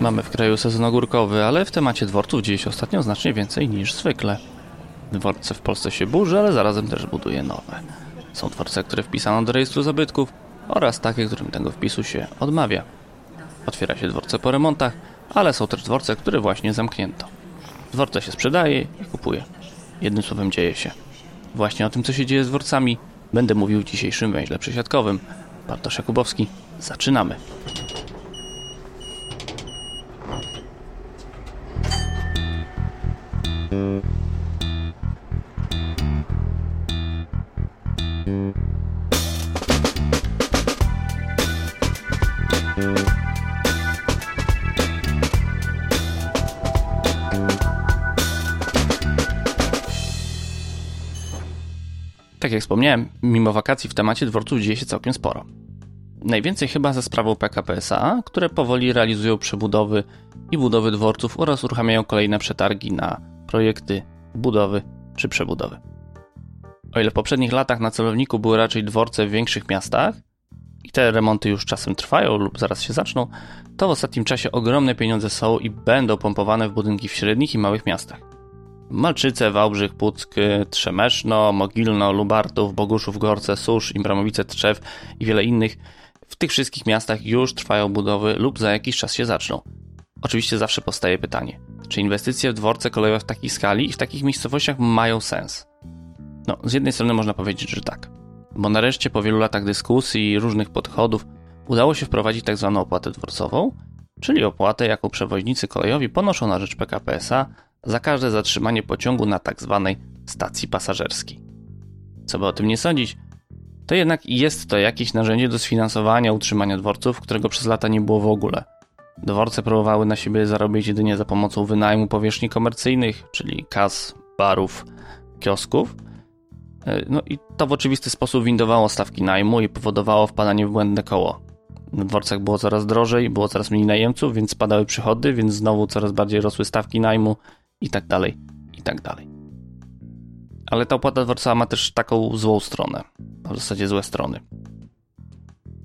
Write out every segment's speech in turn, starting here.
Mamy w kraju sezon ogórkowy, ale w temacie dworców dzieje się ostatnio znacznie więcej niż zwykle. Dworce w Polsce się burzy, ale zarazem też buduje nowe. Są dworce, które wpisano do rejestru zabytków oraz takie, którym tego wpisu się odmawia. Otwiera się dworce po remontach, ale są też dworce, które właśnie zamknięto. Dworce się sprzedaje i kupuje. Jednym słowem dzieje się. Właśnie o tym, co się dzieje z dworcami, będę mówił w dzisiejszym węźle przesiadkowym. Bartosz Jakubowski, zaczynamy. Tak jak wspomniałem, mimo wakacji w temacie dworców dzieje się całkiem sporo. Najwięcej chyba ze sprawą PKP SA, które powoli realizują przebudowy i budowy dworców oraz uruchamiają kolejne przetargi na projekty budowy czy przebudowy. O ile w poprzednich latach na celowniku były raczej dworce w większych miastach i te remonty już czasem trwają lub zaraz się zaczną, to w ostatnim czasie ogromne pieniądze są i będą pompowane w budynki w średnich i małych miastach. Malczyce, Wałbrzych, Puck, Trzemeszno, Mogilno, Lubartów, Boguszów, Gorce, Susz, Imbramowice, Trzew i wiele innych. W tych wszystkich miastach już trwają budowy lub za jakiś czas się zaczną. Oczywiście zawsze powstaje pytanie, czy inwestycje w dworce kolejowe w takiej skali i w takich miejscowościach mają sens? No, z jednej strony można powiedzieć, że tak. Bo nareszcie po wielu latach dyskusji i różnych podchodów udało się wprowadzić tzw. Tak opłatę dworcową, czyli opłatę, jaką przewoźnicy kolejowi ponoszą na rzecz PKP SA za każde zatrzymanie pociągu na tzw. Tak stacji pasażerskiej. Co by o tym nie sądzić, to jednak jest to jakieś narzędzie do sfinansowania utrzymania dworców, którego przez lata nie było w ogóle. Dworce próbowały na siebie zarobić jedynie za pomocą wynajmu powierzchni komercyjnych, czyli kas, barów, kiosków. E, no i to w oczywisty sposób windowało stawki najmu i powodowało wpadanie w błędne koło. Na dworcach było coraz drożej, było coraz mniej najemców, więc spadały przychody, więc znowu coraz bardziej rosły stawki najmu i tak dalej, i tak dalej. Ale ta opłata dworcowa ma też taką złą stronę, w zasadzie złe strony.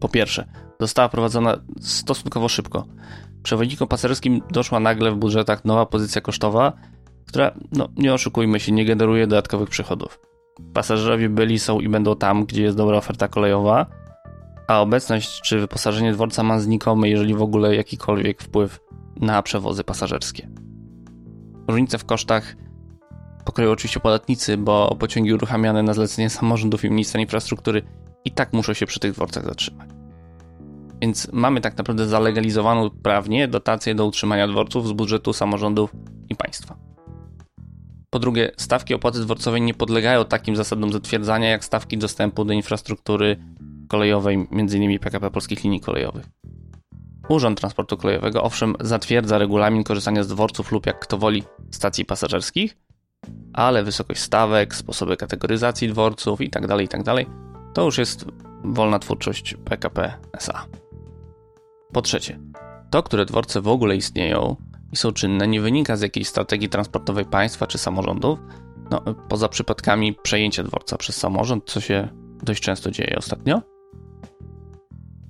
Po pierwsze, została prowadzona stosunkowo szybko. Przewoźnikom pasażerskim doszła nagle w budżetach nowa pozycja kosztowa, która, no nie oszukujmy się, nie generuje dodatkowych przychodów. Pasażerowie byli, są i będą tam, gdzie jest dobra oferta kolejowa, a obecność czy wyposażenie dworca ma znikomy, jeżeli w ogóle jakikolwiek wpływ na przewozy pasażerskie. Różnice w kosztach pokryją oczywiście podatnicy, bo pociągi uruchamiane na zlecenie samorządów i ministra infrastruktury i tak muszą się przy tych dworcach zatrzymać. Więc mamy tak naprawdę zalegalizowaną prawnie dotację do utrzymania dworców z budżetu samorządów i państwa. Po drugie, stawki opłaty dworcowej nie podlegają takim zasadom zatwierdzania jak stawki dostępu do infrastruktury kolejowej, m.in. PKP Polskich Linii Kolejowych. Urząd Transportu Kolejowego owszem zatwierdza regulamin korzystania z dworców lub jak kto woli stacji pasażerskich, ale wysokość stawek, sposoby kategoryzacji dworców itd., tak itd. Tak to już jest wolna twórczość PKP SA. Po trzecie, to, które dworce w ogóle istnieją i są czynne, nie wynika z jakiejś strategii transportowej państwa czy samorządów, no, poza przypadkami przejęcia dworca przez samorząd, co się dość często dzieje ostatnio,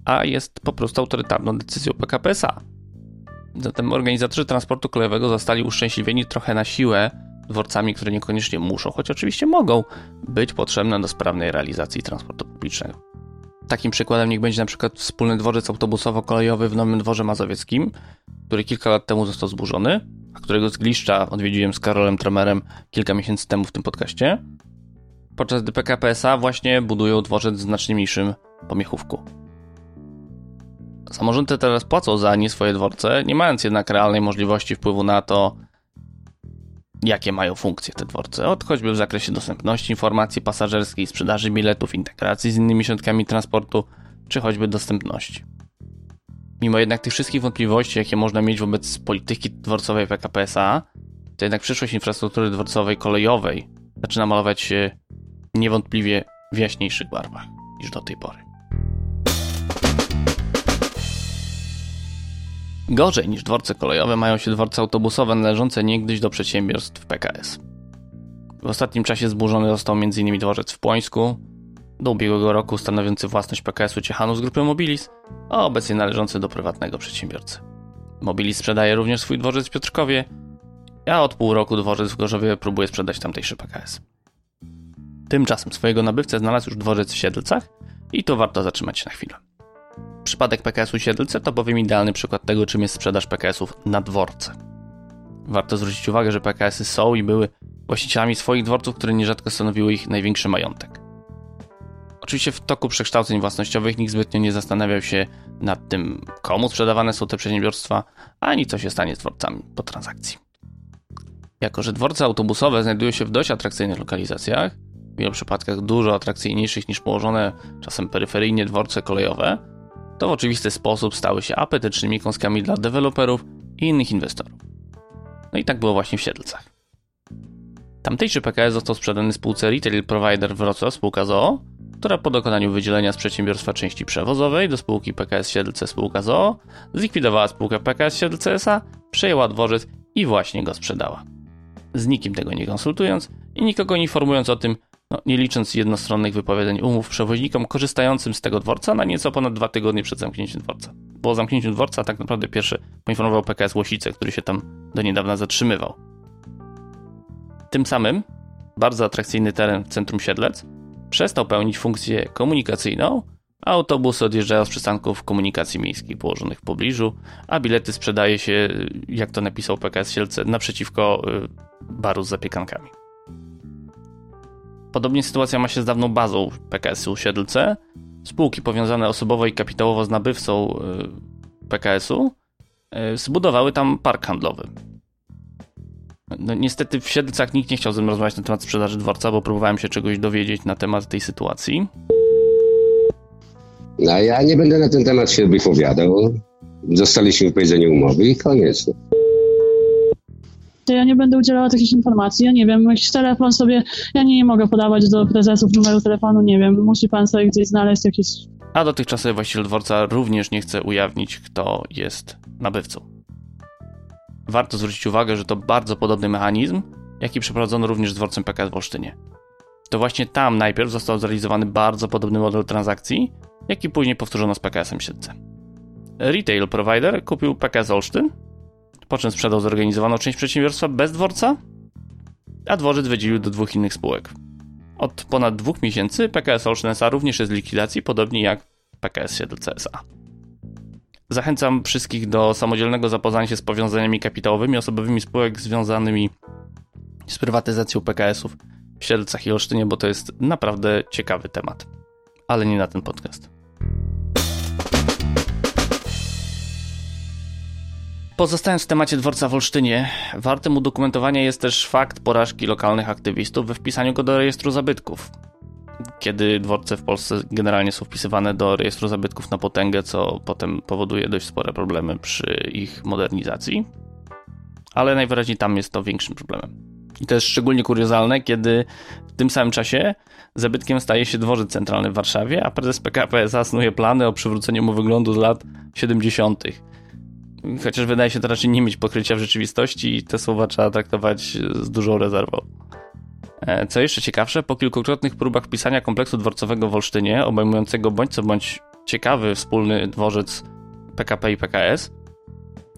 a jest po prostu autorytarną decyzją PKP SA. Zatem organizatorzy transportu kolejowego zostali uszczęśliwieni trochę na siłę dworcami, które niekoniecznie muszą, choć oczywiście mogą być potrzebne do sprawnej realizacji transportu publicznego. Takim przykładem niech będzie na przykład wspólny dworzec autobusowo-kolejowy w Nowym Dworze Mazowieckim, który kilka lat temu został zburzony, a którego zgliszcza odwiedziłem z Karolem Tremerem kilka miesięcy temu w tym podcaście, podczas gdy PKP SA właśnie budują dworzec w znacznie mniejszym pomiechówku. Samorządy teraz płacą za nie swoje dworce, nie mając jednak realnej możliwości wpływu na to, jakie mają funkcje te dworce, od choćby w zakresie dostępności informacji pasażerskiej, sprzedaży biletów, integracji z innymi środkami transportu, czy choćby dostępności. Mimo jednak tych wszystkich wątpliwości, jakie można mieć wobec polityki dworcowej PKP SA, to jednak przyszłość infrastruktury dworcowej kolejowej zaczyna malować się niewątpliwie w jaśniejszych barwach niż do tej pory. Gorzej niż dworce kolejowe mają się dworce autobusowe należące niegdyś do przedsiębiorstw PKS. W ostatnim czasie zburzony został m.in. dworzec w Płońsku, do ubiegłego roku stanowiący własność PKS-u Ciechanów z grupy Mobilis, a obecnie należący do prywatnego przedsiębiorcy. Mobili sprzedaje również swój dworzec w Piotrkowie, a od pół roku dworzec w Gorzowie próbuje sprzedać tamtejszy PKS. Tymczasem swojego nabywcę znalazł już dworzec w Siedlcach i tu warto zatrzymać się na chwilę. Przypadek PKS-u Siedlce to bowiem idealny przykład tego, czym jest sprzedaż PKS-ów na dworce. Warto zwrócić uwagę, że PKS-y są i były właścicielami swoich dworców, które nierzadko stanowiły ich największy majątek. Oczywiście w toku przekształceń własnościowych nikt zbytnio nie zastanawiał się nad tym, komu sprzedawane są te przedsiębiorstwa, ani co się stanie z dworcami po transakcji. Jako, że dworce autobusowe znajdują się w dość atrakcyjnych lokalizacjach, w wielu przypadkach dużo atrakcyjniejszych niż położone czasem peryferyjnie dworce kolejowe, to w oczywisty sposób stały się apetycznymi kąskami dla deweloperów i innych inwestorów. No i tak było właśnie w Siedlcach. Tamtejszy PKS został sprzedany spółce Retail Provider Wrocław spółka ZOO, która po dokonaniu wydzielenia z przedsiębiorstwa części przewozowej do spółki PKS Siedlce spółka ZOO zlikwidowała spółkę PKS Siedlce SA, przejęła dworzec i właśnie go sprzedała. Z nikim tego nie konsultując i nikogo nie informując o tym, no, nie licząc jednostronnych wypowiedzeń umów przewoźnikom korzystającym z tego dworca na nieco ponad dwa tygodnie przed zamknięciem dworca. Po zamknięciu dworca tak naprawdę pierwszy poinformował PKS Łosice, który się tam do niedawna zatrzymywał. Tym samym bardzo atrakcyjny teren w centrum Siedlec przestał pełnić funkcję komunikacyjną, a autobusy odjeżdżają z przystanków komunikacji miejskiej położonych w pobliżu, a bilety sprzedaje się, jak to napisał PKS Sielce, naprzeciwko y, baru z zapiekankami. Podobnie sytuacja ma się z dawną bazą PKS-u Siedlce. Spółki powiązane osobowo i kapitałowo z nabywcą y, PKS-u y, zbudowały tam park handlowy. No, niestety w Siedlcach nikt nie chciał ze mną rozmawiać na temat sprzedaży dworca, bo próbowałem się czegoś dowiedzieć na temat tej sytuacji. No ja nie będę na ten temat się wypowiadał. Zostaliśmy wypowiedzeni umowy i koniec. Ja nie będę udzielała takich informacji. Ja nie wiem, jakiś telefon sobie, ja nie, nie mogę podawać do prezesów numeru telefonu, nie wiem, musi pan sobie gdzieś znaleźć jakieś. A dotychczasowy właściciel dworca również nie chce ujawnić, kto jest nabywcą. Warto zwrócić uwagę, że to bardzo podobny mechanizm, jaki przeprowadzono również z dworcem PKS w Olsztynie. To właśnie tam najpierw został zrealizowany bardzo podobny model transakcji, jaki później powtórzono z PKS-em Siedlce. Retail provider kupił PKS Olsztyn, po czym sprzedał zorganizowaną część przedsiębiorstwa bez dworca, a dworzec wydzielił do dwóch innych spółek. Od ponad dwóch miesięcy PKS Olsztyn SA również jest w likwidacji, podobnie jak PKS Siedlce SA. Zachęcam wszystkich do samodzielnego zapoznania się z powiązaniami kapitałowymi osobowymi spółek związanymi z prywatyzacją PKS-ów w Siedlcach i Olsztynie, bo to jest naprawdę ciekawy temat. Ale nie na ten podcast. Pozostając w temacie dworca w Olsztynie, wartym udokumentowania jest też fakt porażki lokalnych aktywistów we wpisaniu go do rejestru zabytków. Kiedy dworce w Polsce generalnie są wpisywane do rejestru zabytków na potęgę, co potem powoduje dość spore problemy przy ich modernizacji. Ale najwyraźniej tam jest to większym problemem. I to jest szczególnie kuriozalne, kiedy w tym samym czasie zabytkiem staje się dworzec centralny w Warszawie, a prezes PKP zasnuje plany o przywróceniu mu wyglądu z lat 70. Chociaż wydaje się to raczej nie mieć pokrycia w rzeczywistości i te słowa trzeba traktować z dużą rezerwą. E, co jeszcze ciekawsze, po kilkukrotnych próbach wpisania kompleksu dworcowego w Olsztynie, obejmującego bądź co bądź ciekawy wspólny dworzec PKP i PKS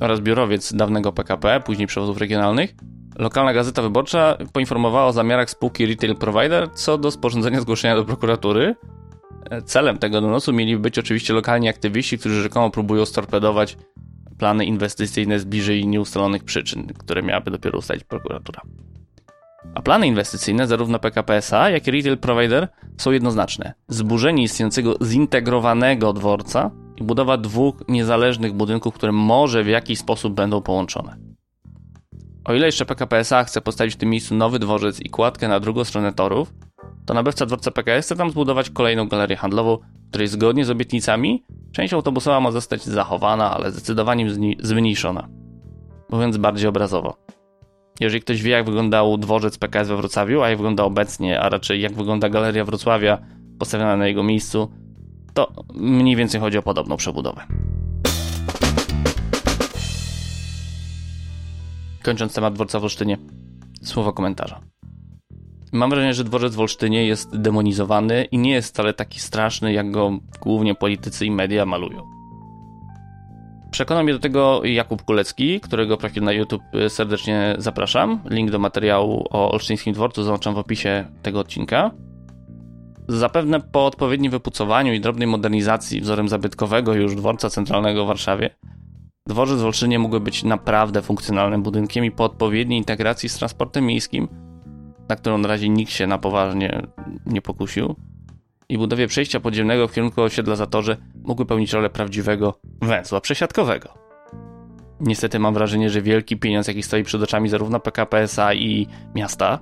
oraz biurowiec dawnego PKP, później przewozów regionalnych, lokalna gazeta wyborcza poinformowała o zamiarach spółki Retail Provider co do sporządzenia zgłoszenia do prokuratury. E, celem tego donosu mieli być oczywiście lokalni aktywiści, którzy rzekomo próbują storpedować plany inwestycyjne z bliżej nieustalonych przyczyn, które miałaby dopiero ustalić prokuratura. A plany inwestycyjne zarówno PKP SA, jak i Retail Provider są jednoznaczne. Zburzenie istniejącego zintegrowanego dworca i budowa dwóch niezależnych budynków, które może w jakiś sposób będą połączone. O ile jeszcze PKP SA chce postawić w tym miejscu nowy dworzec i kładkę na drugą stronę torów, to nabywca dworca PKS chce tam zbudować kolejną galerię handlową, której zgodnie z obietnicami część autobusowa ma zostać zachowana, ale zdecydowanie zmniejszona. Mówiąc bardziej obrazowo. Jeżeli ktoś wie, jak wyglądał dworzec PKS we Wrocławiu, a jak wygląda obecnie, a raczej jak wygląda galeria Wrocławia postawiona na jego miejscu, to mniej więcej chodzi o podobną przebudowę. Kończąc temat dworca w Olsztynie, słowo komentarza. Mam wrażenie, że dworzec w Olsztynie jest demonizowany i nie jest wcale taki straszny, jak go głównie politycy i media malują. Przekonał mnie do tego Jakub Kulecki, którego profil na YouTube serdecznie zapraszam. Link do materiału o Olsztyńskim Dworcu załączam w opisie tego odcinka. Zapewne po odpowiednim wypucowaniu i drobnej modernizacji wzorem zabytkowego już dworca centralnego w Warszawie, dworzec w Olsztynie mógłby być naprawdę funkcjonalnym budynkiem i po odpowiedniej integracji z transportem miejskim, na którą na razie nikt się na poważnie nie pokusił, i budowie przejścia podziemnego w kierunku osiedla Zatorze mógłby pełnić rolę prawdziwego węzła przesiadkowego. Niestety mam wrażenie, że wielki pieniądz, jaki stoi przed oczami zarówno PKP SA i miasta,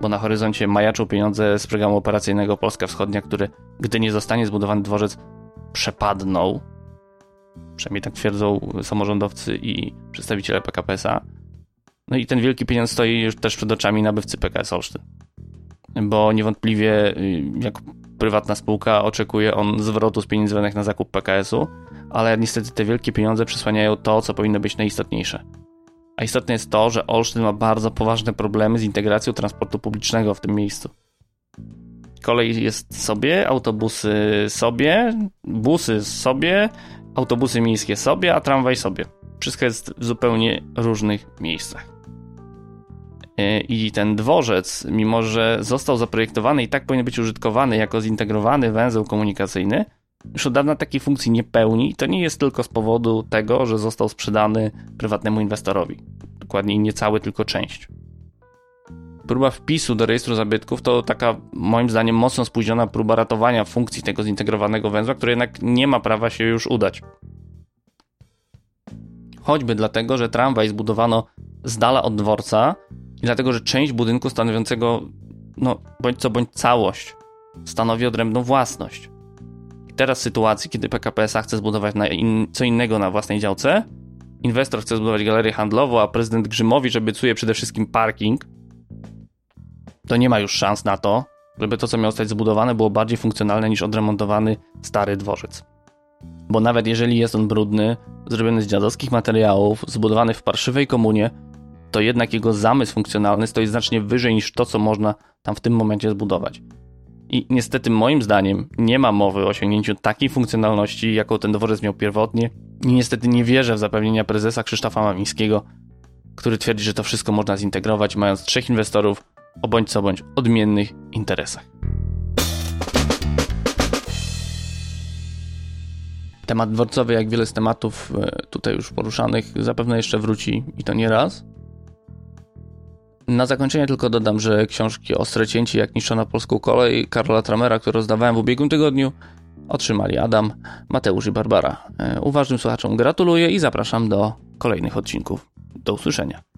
bo na horyzoncie majaczą pieniądze z programu operacyjnego Polska Wschodnia, który, gdy nie zostanie zbudowany dworzec, przepadną. Przynajmniej tak twierdzą samorządowcy i przedstawiciele PKP SA. No i ten wielki pieniądz stoi już też przed oczami nabywcy PKS Olsztyn. Bo niewątpliwie, y, jak prywatna spółka, oczekuje on zwrotu z pieniędzy wydanych na zakup PKS-u, ale niestety te wielkie pieniądze przysłaniają to, co powinno być najistotniejsze. A istotne jest to, że Olsztyn ma bardzo poważne problemy z integracją transportu publicznego w tym miejscu. Kolej jest sobie, autobusy sobie, busy sobie, autobusy miejskie sobie, a tramwaj sobie. Wszystko jest w zupełnie różnych miejscach. E, I ten dworzec, mimo że został zaprojektowany i tak powinien być użytkowany jako zintegrowany węzeł komunikacyjny, już od dawna takiej funkcji nie pełni i to nie jest tylko z powodu tego, że został sprzedany prywatnemu inwestorowi. Dokładniej nie cały, tylko część. Próba wpisu do rejestru zabytków to taka, moim zdaniem, mocno spóźniona próba ratowania funkcji tego zintegrowanego węzła, który jednak nie ma prawa się już udać. Choćby dlatego, że tramwaj zbudowano z dala od dworca i dlatego, że część budynku stanowiącego, no, bądź co bądź całość, stanowi odrębną własność. I teraz w sytuacji, kiedy PKP SA chce zbudować in, co innego na własnej działce, inwestor chce zbudować galerię handlową, a prezydent Grzymowicz obiecuje przede wszystkim parking, to nie ma już szans na to, żeby to, co miało zostać zbudowane, było bardziej funkcjonalne niż odremontowany stary dworzec. Bo nawet jeżeli jest on brudny, zrobiony z dziadowskich materiałów, zbudowany w parszywej komunie, to jednak jego zamysł funkcjonalny stoi znacznie wyżej niż to, co można tam w tym momencie zbudować. I niestety moim zdaniem nie ma mowy o osiągnięciu takiej funkcjonalności, jaką ten dworzec miał pierwotnie i niestety nie wierzę w zapewnienia prezesa Krzysztofa Mamińskiego, który twierdzi, że to wszystko można zintegrować, mając trzech inwestorów o bądź co bądź odmiennych interesach. Temat dworcowy, jak wiele z tematów e, tutaj już poruszanych, zapewne jeszcze wróci i to nie raz. Na zakończenie tylko dodam, że książki Ostre cięcie jak niszczono polską kolej Karola Tramera, które rozdawałem w ubiegłym tygodniu, otrzymali Adam, Mateusz i Barbara. E, uważnym słuchaczom gratuluję i zapraszam do kolejnych odcinków. Do usłyszenia.